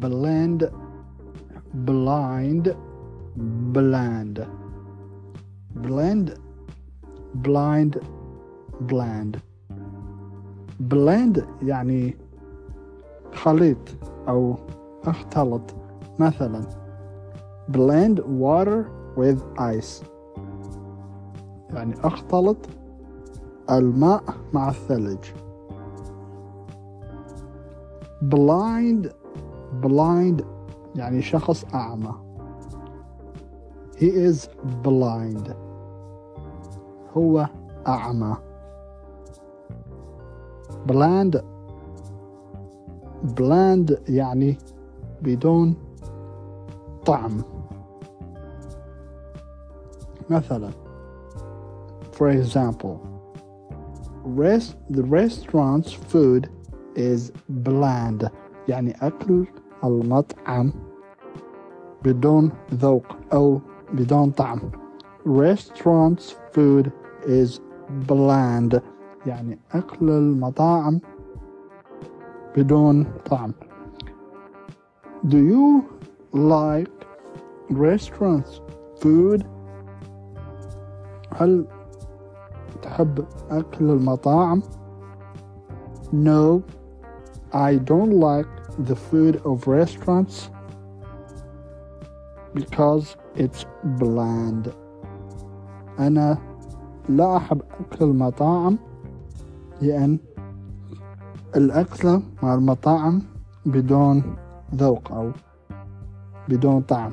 blind bland blend blind bland blend يعني خليط أو اختلط مثلا blend water with ice يعني اختلط الماء مع الثلج blind blind يعني شخص أعمى he is blind هو أعمى bland bland يعني بدون طعم مثلا for example rest the restaurant's food is bland يعني أكل المطعم بدون ذوق أو بدون طعم restaurant's food is bland يعني أكل المطاعم بدون طعم Do you like restaurants food هل تحب أكل المطاعم No I don't like the food of restaurants because it's bland أنا لا أحب أكل المطاعم لأن الأكل مع المطاعم بدون ذوق أو بدون طعم